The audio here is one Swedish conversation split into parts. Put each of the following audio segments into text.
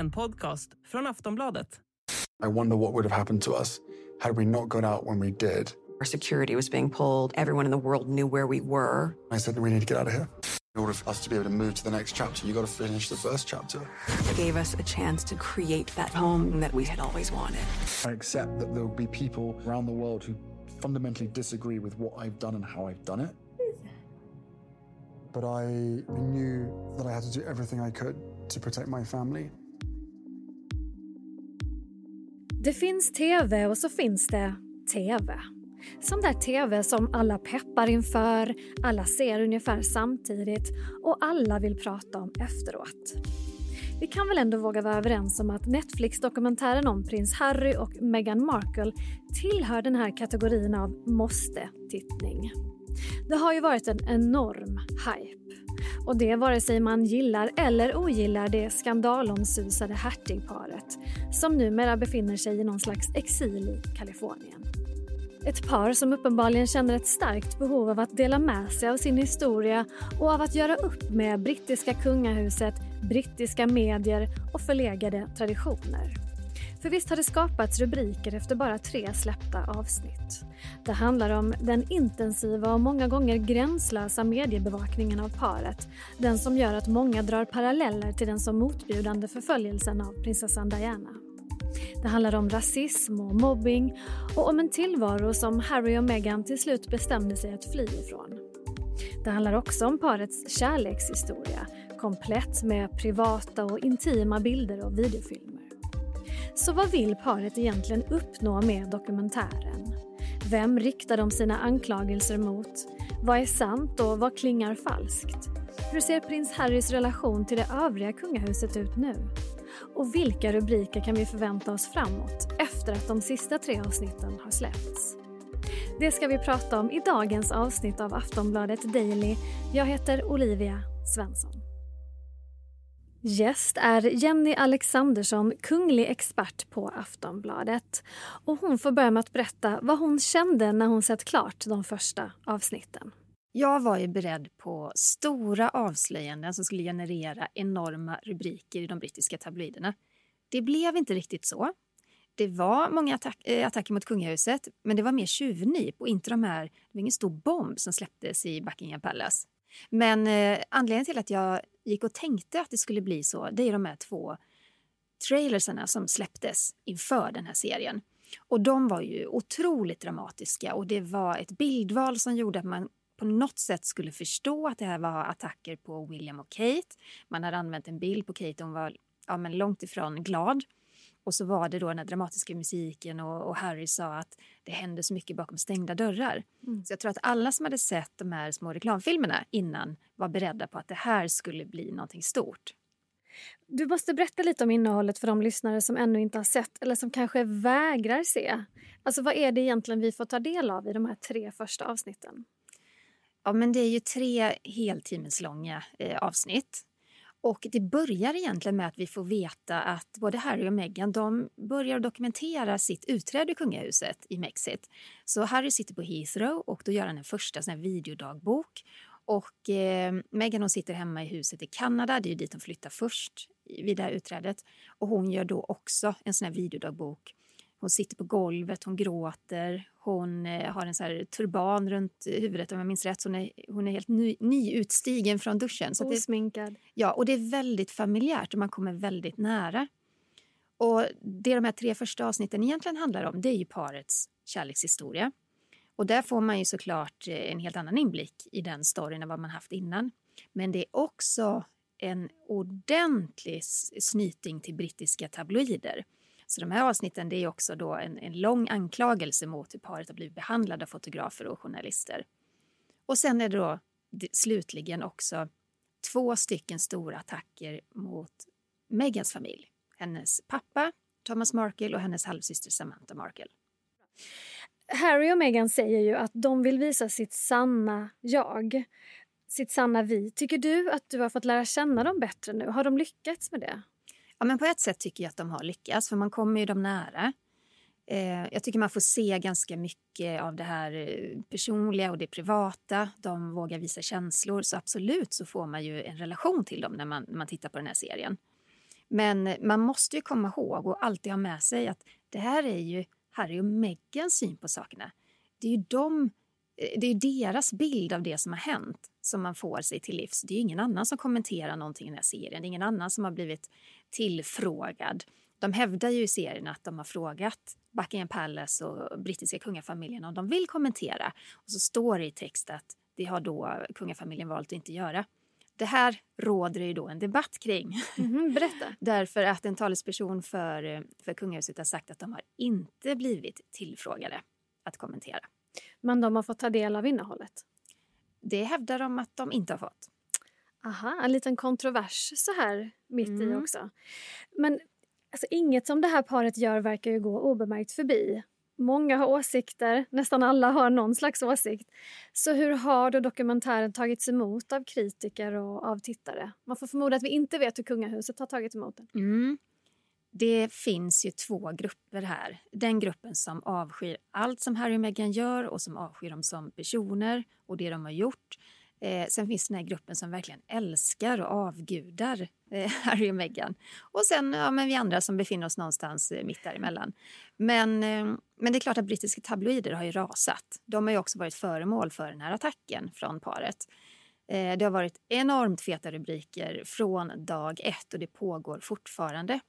En podcast från Aftonbladet. I wonder what would have happened to us had we not got out when we did. Our security was being pulled. Everyone in the world knew where we were. I said, we need to get out of here. In order for us to be able to move to the next chapter, you got to finish the first chapter. It gave us a chance to create that home that we had always wanted. I accept that there will be people around the world who fundamentally disagree with what I've done and how I've done it. But I knew that I had to do everything I could to protect my family. Det finns tv och så finns det tv. Sån där tv som alla peppar inför, alla ser ungefär samtidigt och alla vill prata om efteråt. Vi kan väl ändå våga vara överens om att Netflix-dokumentären om prins Harry och Meghan Markle tillhör den här kategorin av måste-tittning. Det har ju varit en enorm hype. Och det vare sig man gillar eller ogillar det skandalomsusade hertigparet som numera befinner sig i någon slags exil i Kalifornien. Ett par som uppenbarligen känner ett starkt behov av att dela med sig av sin historia och av att göra upp med brittiska kungahuset, brittiska medier och förlegade traditioner. För visst har det skapats rubriker efter bara tre släppta avsnitt. Det handlar om den intensiva och många gånger gränslösa mediebevakningen av paret. Den som gör att många drar paralleller till den så motbjudande förföljelsen av prinsessan Diana. Det handlar om rasism och mobbing och om en tillvaro som Harry och Meghan till slut bestämde sig att fly ifrån. Det handlar också om parets kärlekshistoria, komplett med privata och intima bilder och videofilmer. Så vad vill paret egentligen uppnå med dokumentären? Vem riktar de sina anklagelser mot? Vad är sant och vad klingar falskt? Hur ser prins Harrys relation till det övriga kungahuset ut nu? Och vilka rubriker kan vi förvänta oss framåt efter att de sista tre avsnitten har släppts? Det ska vi prata om i dagens avsnitt av Aftonbladet Daily. Jag heter Olivia Svensson. Gäst är Jenny Alexandersson, kunglig expert på Aftonbladet. Och hon får börja med att berätta vad hon kände när hon sett klart de första avsnitten. Jag var ju beredd på stora avslöjanden som skulle generera enorma rubriker i de brittiska tabloiderna. Det blev inte riktigt så. Det var många attack eh, attacker mot kungahuset, men det var mer tjuvnyp och inte de här, det var ingen stor bomb som släpptes i Buckingham Palace. Men eh, anledningen till att jag gick och tänkte att det skulle bli så, det är de här två trailersarna som släpptes inför den här serien. Och de var ju otroligt dramatiska och det var ett bildval som gjorde att man på något sätt skulle förstå att det här var attacker på William och Kate. Man hade använt en bild på Kate hon var ja, men långt ifrån glad. Och så var det då den här dramatiska musiken och, och, Harry sa att det hände så mycket bakom stängda dörrar. Mm. Så jag tror att alla som hade sett de här små reklamfilmerna innan var beredda på att det här skulle bli någonting stort. Du måste berätta lite om innehållet för de lyssnare som ännu inte har sett eller som kanske vägrar se. Alltså vad är det egentligen vi får ta del av i de här tre första avsnitten? Ja, men det är ju tre heltimmeslånga eh, avsnitt. Och det börjar egentligen med att vi får veta att både Harry och Meghan de börjar dokumentera sitt utträde ur kungahuset i Mexit. Så Harry sitter på Heathrow och då gör han en första sån här videodagbok. Och eh, Meghan hon sitter hemma i huset i Kanada, det är ju dit hon flyttar först vid det här utträdet. Och hon gör då också en sån här videodagbok hon sitter på golvet, hon gråter, hon eh, har en så turban runt huvudet om jag minns rätt. Hon är, hon är helt ny, nyutstigen från duschen. Så Osminkad. Det, ja, och det är väldigt familjärt och man kommer väldigt nära. Och Det de här tre första avsnitten egentligen handlar om det är ju parets kärlekshistoria. Och där får man ju såklart eh, en helt annan inblick i den storyn än vad man haft innan. Men det är också en ordentlig snyting till brittiska tabloider. Så de här avsnitten det är också då en, en lång anklagelse mot hur paret har blivit behandlade av fotografer och journalister. Och sen är det då slutligen också två stycken stora attacker mot Megans familj. Hennes pappa Thomas Markle och hennes halvsyster Samantha Markle. Harry och Meghan säger ju att de vill visa sitt sanna jag, sitt sanna vi. Tycker du att du har fått lära känna dem bättre nu? Har de lyckats med det? Ja, men på ett sätt tycker jag att de har lyckats, för man kommer ju dem nära. Eh, jag tycker man får se ganska mycket av det här eh, personliga och det privata. De vågar visa känslor, så absolut så får man ju en relation till dem när man, när man tittar på den här serien. Men eh, man måste ju komma ihåg och alltid ha med sig att det här är ju Harry och Meghans syn på sakerna. Det är ju de, det är deras bild av det som har hänt som man får sig till livs. Det är ingen annan som kommenterar någonting i den här serien. Det är ingen annan som har blivit tillfrågad. De hävdar ju i serien att de har frågat Buckingham Palace och brittiska kungafamiljen om de vill kommentera. Och så står det i text att det har då kungafamiljen valt att inte göra. Det här råder ju då en debatt kring. Mm, berätta. Därför att en talesperson för, för kungahuset har sagt att de har inte blivit tillfrågade att kommentera. Men de har fått ta del av innehållet? Det hävdar de att de inte har fått. Aha, en liten kontrovers så här mitt Mm. i också. Men alltså, inget som det här paret gör verkar ju gå obemärkt förbi. Många har åsikter, nästan alla har någon slags åsikt. Så hur har då dokumentären tagits emot av kritiker och av tittare? Man får förmoda att vi inte vet hur kungahuset har tagit emot den. Mm. Det finns ju två grupper här. Den gruppen som avskyr allt som Harry och Meghan gör och som avskyr dem som personer och det de har gjort. Eh, sen finns den här gruppen som verkligen älskar och avgudar eh, Harry och Meghan. Och sen ja, men vi andra som befinner oss någonstans eh, mitt däremellan. Men, eh, men det är klart att brittiska tabloider har ju rasat. De har ju också varit föremål för den här attacken från paret. Eh, det har varit enormt feta rubriker från dag ett och det pågår fortfarande.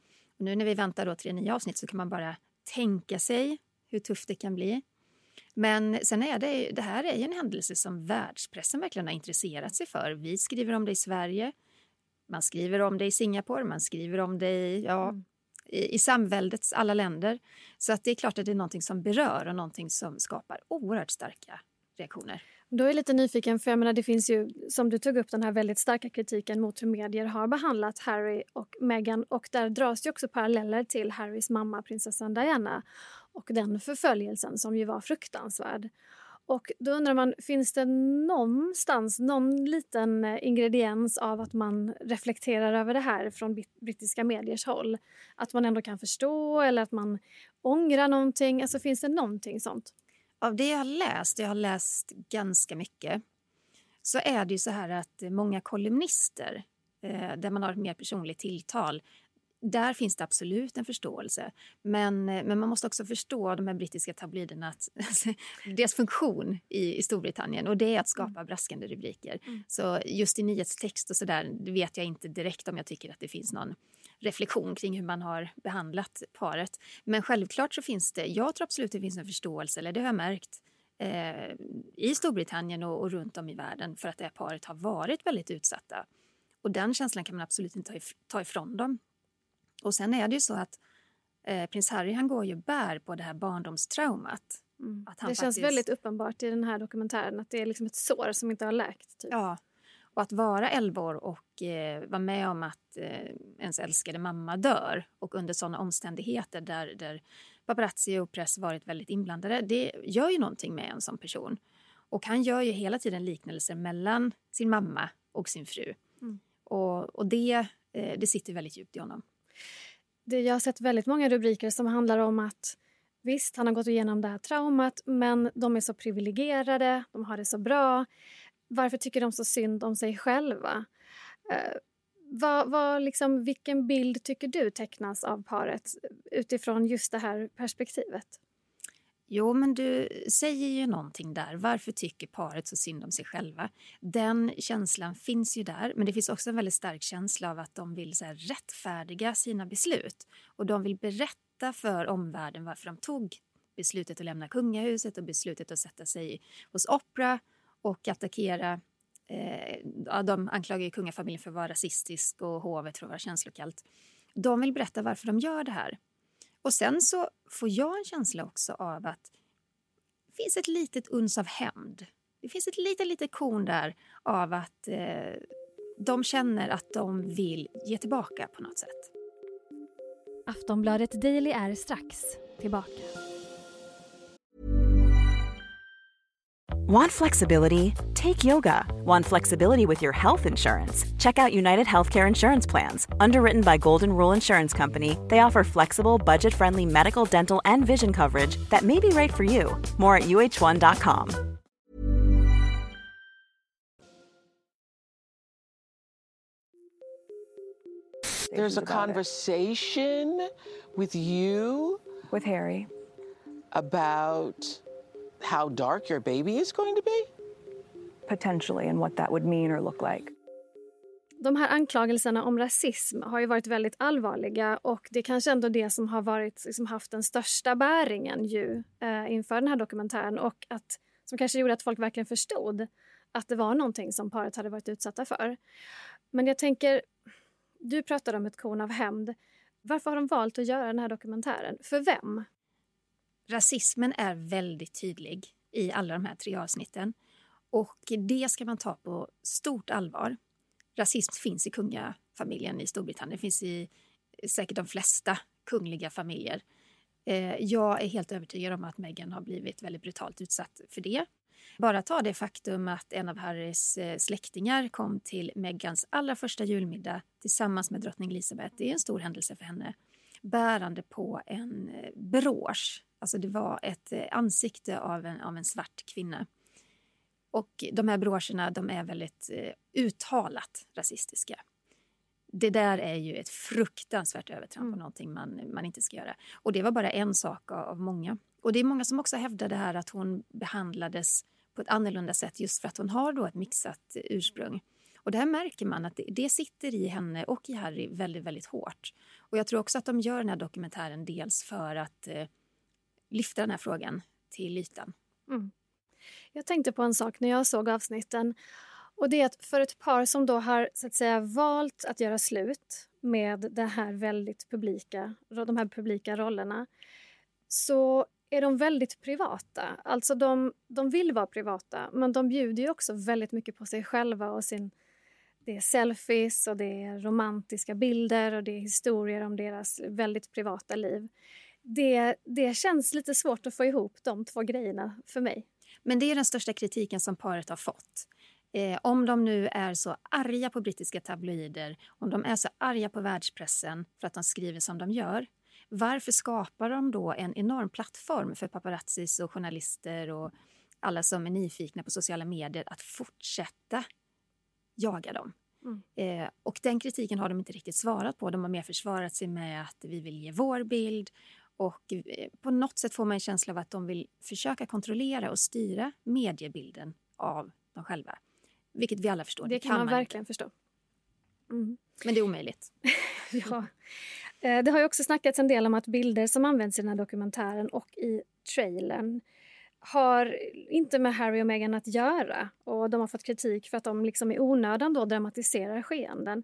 Och nu när vi väntar då tre nya avsnitt så kan man bara tänka sig hur tufft det kan bli. Men sen är det, det här är en händelse som världspressen verkligen har intresserat sig för. Vi skriver om det i Sverige, man skriver om det i Singapore, man skriver om det i, ja, i, i samväldets alla länder. Så att det är klart att det är någonting som berör och någonting som skapar oerhört starka reaktioner. Då är jag lite nyfiken, för jag menar, det finns ju, som du tog upp, den här väldigt starka kritiken mot hur medier har behandlat Harry och Meghan. Och där dras ju också paralleller till Harrys mamma, prinsessan Diana, och den förföljelsen som ju var fruktansvärd. Och då undrar man, finns det någonstans någon liten eh, ingrediens av att man reflekterar över det här från brittiska mediers håll? Att man ändå kan förstå eller att man ångrar någonting? Alltså finns det någonting sånt? Av det jag har läst, jag har läst ganska mycket, så är det ju så här att många kolumnister eh, där man har ett mer personligt tilltal, där finns det absolut en förståelse. Men, eh, men man måste också förstå de här brittiska tabloiderna, att, deras funktion i, i Storbritannien och det är att skapa braskande rubriker. Så just i nyhetstext och sådär vet jag inte direkt om jag tycker att det finns någon reflektion kring hur man har behandlat paret. Men självklart så finns det, jag tror absolut det finns en förståelse, eller det har jag märkt, eh, i Storbritannien och, och runt om i världen för att det här paret har varit väldigt utsatta. Och den känslan kan man absolut inte ta, if- ta ifrån dem. Och sen är det ju så att eh, prins Harry han går ju bär på det här barndomstraumat. Han det känns faktiskt- väldigt uppenbart i den här dokumentären att det är liksom ett sår som inte har läkt. Typ. Ja. Och att vara 11 år och eh, vara med om att eh, ens älskade mamma dör och under sådana omständigheter där, där paparazzi och press varit väldigt inblandade, det gör ju någonting med en som person. Och han gör ju hela tiden liknelser mellan sin mamma och sin fru. Och, och det, eh, det sitter väldigt djupt i honom. Det, jag har sett väldigt många rubriker som handlar om att visst, han har gått igenom det här traumat men de är så privilegierade, de har det så bra. Varför tycker de så synd om sig själva? Eh, vad, vad, liksom, vilken bild tycker du tecknas av paret utifrån just det här perspektivet? Jo, men du säger ju någonting där. Varför tycker paret så synd om sig själva? Den känslan finns ju där, men det finns också en väldigt stark känsla av att de vill så här, rättfärdiga sina beslut. Och de vill berätta för omvärlden varför de tog beslutet att lämna kungahuset och beslutet att sätta sig hos Opera och attackera eh, ja, de anklagar ju kungafamiljen för att vara rasistisk och hovet för att vara känslokallt. De vill berätta varför de gör det här. Och sen så får jag en känsla också av att det finns ett litet uns av hämnd. Det finns ett litet, litet korn där av att eh, de känner att de vill ge tillbaka på något sätt. Aftonbladet Daily är strax tillbaka. Want flexibility? Take yoga. Want flexibility with your health insurance? Check out United Healthcare Insurance Plans. Underwritten by Golden Rule Insurance Company, they offer flexible, budget friendly medical, dental, and vision coverage that may be right for you. More at uh1.com. There's a conversation with you with Harry about how dark your baby is going to be? potentially and what that would mean or look like. De här anklagelserna om rasism har ju varit väldigt allvarliga och det är kanske ändå det som har varit, liksom haft den största bäringen ju, eh, inför den här dokumentären och att, som kanske gjorde att folk verkligen förstod att det var någonting som paret hade varit utsatta för. Men jag tänker, du pratade om ett korn av hämnd. Varför har de valt att göra den här dokumentären? För vem? Rasismen är väldigt tydlig i alla de här tre avsnitten. Och det ska man ta på stort allvar. Rasism finns i kungafamiljen i Storbritannien. Det finns i säkert de flesta kungliga familjer. Eh, jag är helt övertygad om att Meghan har blivit väldigt brutalt utsatt för det. Bara ta det faktum att en av Harrys eh, släktingar kom till Meghans allra första julmiddag tillsammans med drottning Elizabeth. Det är en stor händelse för henne. Bärande på en eh, brosch. Alltså det var ett ansikte av en, av en svart kvinna. Och de här broscherna de är väldigt eh, uttalat rasistiska. Det där är ju ett fruktansvärt övertramp mm. och någonting man, man inte ska göra. Och det var bara en sak av, av många. Och det är många som också hävdar det här att hon behandlades på ett annorlunda sätt just för att hon har då ett mixat ursprung. Och där märker man att det, det, sitter i henne och i Harry väldigt, väldigt hårt. Och jag tror också att de gör den här dokumentären dels för att eh, lyfta den här frågan till ytan. Mm. Jag tänkte på en sak när jag såg avsnitten. Och det är att för ett par som då har så att säga, valt att göra slut med det här väldigt publika, de här publika rollerna så är de väldigt privata. Alltså de, de vill vara privata, men de bjuder ju också väldigt mycket på sig själva och sin... Det är selfies och det är romantiska bilder och det är historier om deras väldigt privata liv. Det, det känns lite svårt att få ihop de två grejerna för mig. Men det är den största kritiken som paret har fått. Eh, om de nu är så arga på brittiska tabloider, om de är så arga på världspressen för att de skriver som de gör, varför skapar de då en enorm plattform för paparazzis och journalister och alla som är nyfikna på sociala medier att fortsätta jaga dem? Mm. Eh, och den kritiken har de inte riktigt svarat på. De har mer försvarat sig med att vi vill ge vår bild och eh, på något sätt får man en känsla av att de vill försöka kontrollera och styra mediebilden av dem själva. Vilket vi alla förstår. Det, det kan, man, man verkligen inte. förstå. Mm. Men det är omöjligt. ja. Eh, det har ju också snackats en del om att bilder som används i den här dokumentären och i trailern har inte med Harry och Meghan att göra. Och De har fått kritik för att de liksom i onödan då dramatiserar skeenden.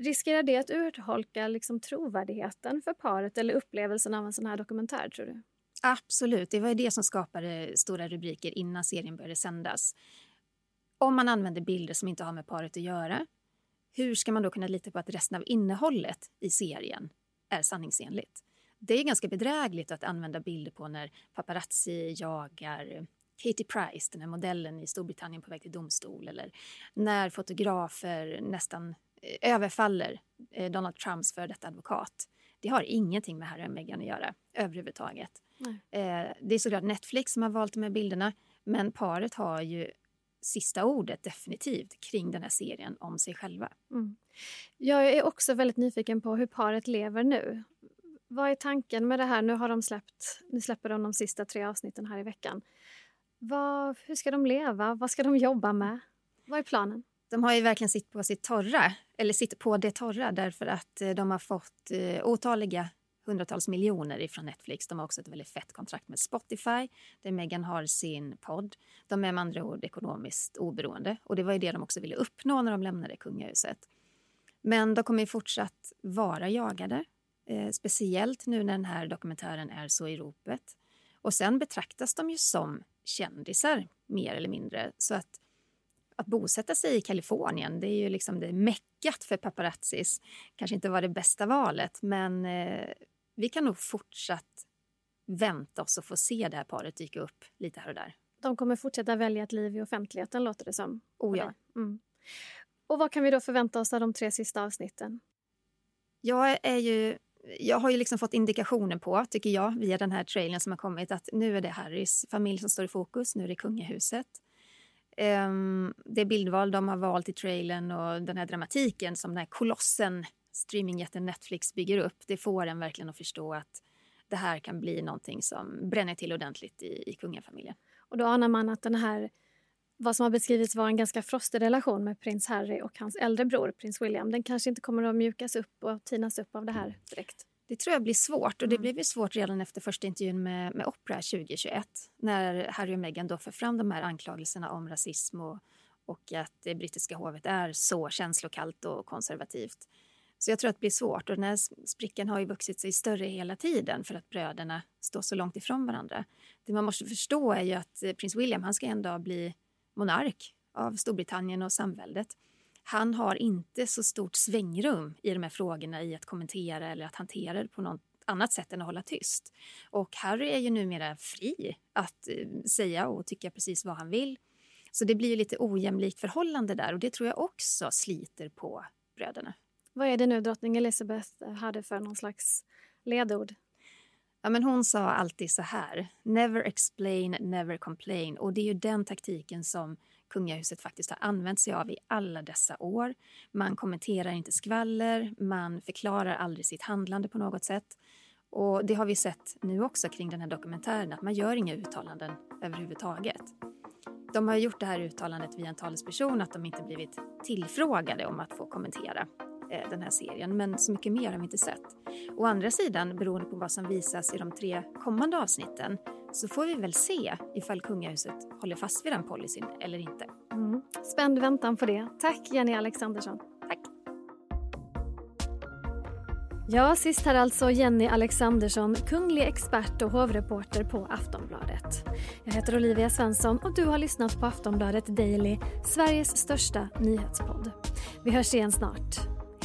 Riskerar det att urholka liksom trovärdigheten för paret eller upplevelsen av en sån här dokumentär, tror du? Absolut. Det var det som skapade stora rubriker innan serien började sändas. Om man använder bilder som inte har med paret att göra, hur ska man då kunna lita på att resten av innehållet i serien är sanningsenligt? Det är ganska bedrägligt att använda bilder på när paparazzi jagar Katie Price, den här modellen i Storbritannien på väg till domstol eller när fotografer nästan Eh, överfaller eh, Donald Trumps för detta advokat. Det har ingenting med Harry och Meghan att göra överhuvudtaget. Nej. Eh, det är såklart Netflix som har valt de här bilderna men paret har ju sista ordet definitivt kring den här serien om sig själva. Mm. Jag är också väldigt nyfiken på hur paret lever nu. Vad är tanken med det här? Nu har de släppt, nu släpper de de sista tre avsnitten här i veckan. Vad, hur ska de leva? Vad ska de jobba med? Vad är planen? de har ju verkligen sitt på sitt torra, eller sitt på det torra därför att eh, de har fått eh, otaliga hundratals miljoner ifrån Netflix. De har också ett väldigt fett kontrakt med Spotify där Meghan har sin podd. De är med andra ord ekonomiskt oberoende och det var ju det de också ville uppnå när de lämnade kungahuset. Men de kommer ju fortsatt vara jagade, eh, speciellt nu när den här dokumentären är så i ropet. Och sen betraktas de ju som kändisar mer eller mindre så att att bosätta sig i Kalifornien, det är ju liksom det meckat för paparazzis. Kanske inte var det bästa valet, men eh, vi kan nog fortsatt vänta oss och få se det här paret dyka upp lite här och där. De kommer fortsätta välja ett liv i offentligheten, låter det som. Oh ja. Mm. Och vad kan vi då förvänta oss av de tre sista avsnitten? Jag är ju jag har ju liksom fått indikationer på, tycker jag, via den här trailern som har kommit att nu är det Harrys familj som står i fokus, nu är det kungahuset. Um, det bildval de har valt i trailern och den här dramatiken som den här kolossen streamingjätten Netflix bygger upp, det får en verkligen att förstå att det här kan bli någonting som bränner till ordentligt i, i kungafamiljen. Och då anar man att den här, vad som har beskrivits vara en ganska frostig relation med prins Harry och hans äldre bror, prins William, den kanske inte kommer att mjukas upp och tinas upp av det här direkt. Det tror jag blir svårt och det blev ju svårt redan efter första intervjun med, med Oprah 2021 när Harry och Meghan då för fram de här anklagelserna om rasism och, och att det brittiska hovet är så känslokallt och konservativt. Så jag tror att det blir svårt och den här sprickan har ju vuxit sig större hela tiden för att bröderna står så långt ifrån varandra. Det man måste förstå är ju att eh, prins William han ska en dag bli monark av Storbritannien och samväldet. Han har inte så stort svängrum i de här frågorna i att kommentera eller att hantera det på något annat sätt än att hålla tyst. Och Harry är ju numera fri att eh, säga och tycka precis vad han vill. Så det blir ju lite ojämlikt förhållande där och det tror jag också sliter på bröderna. Vad är det nu drottning Elizabeth hade för någon slags ledord? Ja, men hon sa alltid så här, never explain, never complain. Och det är ju den taktiken som kungahuset faktiskt har använt sig av i alla dessa år. Man kommenterar inte skvaller, man förklarar aldrig sitt handlande på något sätt. Och det har vi sett nu också kring den här dokumentären, att man gör inga uttalanden överhuvudtaget. De har gjort det här uttalandet via en talesperson att de inte blivit tillfrågade om att få kommentera Eh, den här serien, men så mycket mer har vi inte sett. Å andra sidan, beroende på vad som visas i de tre kommande avsnitten, så får vi väl se ifall kungahuset håller fast vid den policyn eller inte. Mm. Spänd väntan på det. Tack Jenny Alexandersson. Tack. Ja, sist här alltså Jenny Alexandersson, kunglig expert och hovreporter på Aftonbladet. Jag heter Olivia Svensson och du har lyssnat på Aftonbladet Daily, Sveriges största nyhetspodd. Vi hörs igen snart.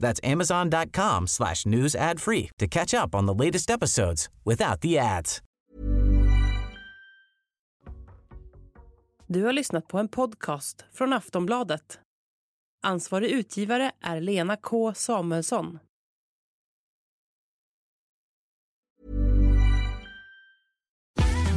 That's amazon.com slash news ad free to catch up on the latest episodes without the ads. Du har lyssnat på en podcast från Aftonbladet. Ansvarig utgivare är Lena K Samuelsson.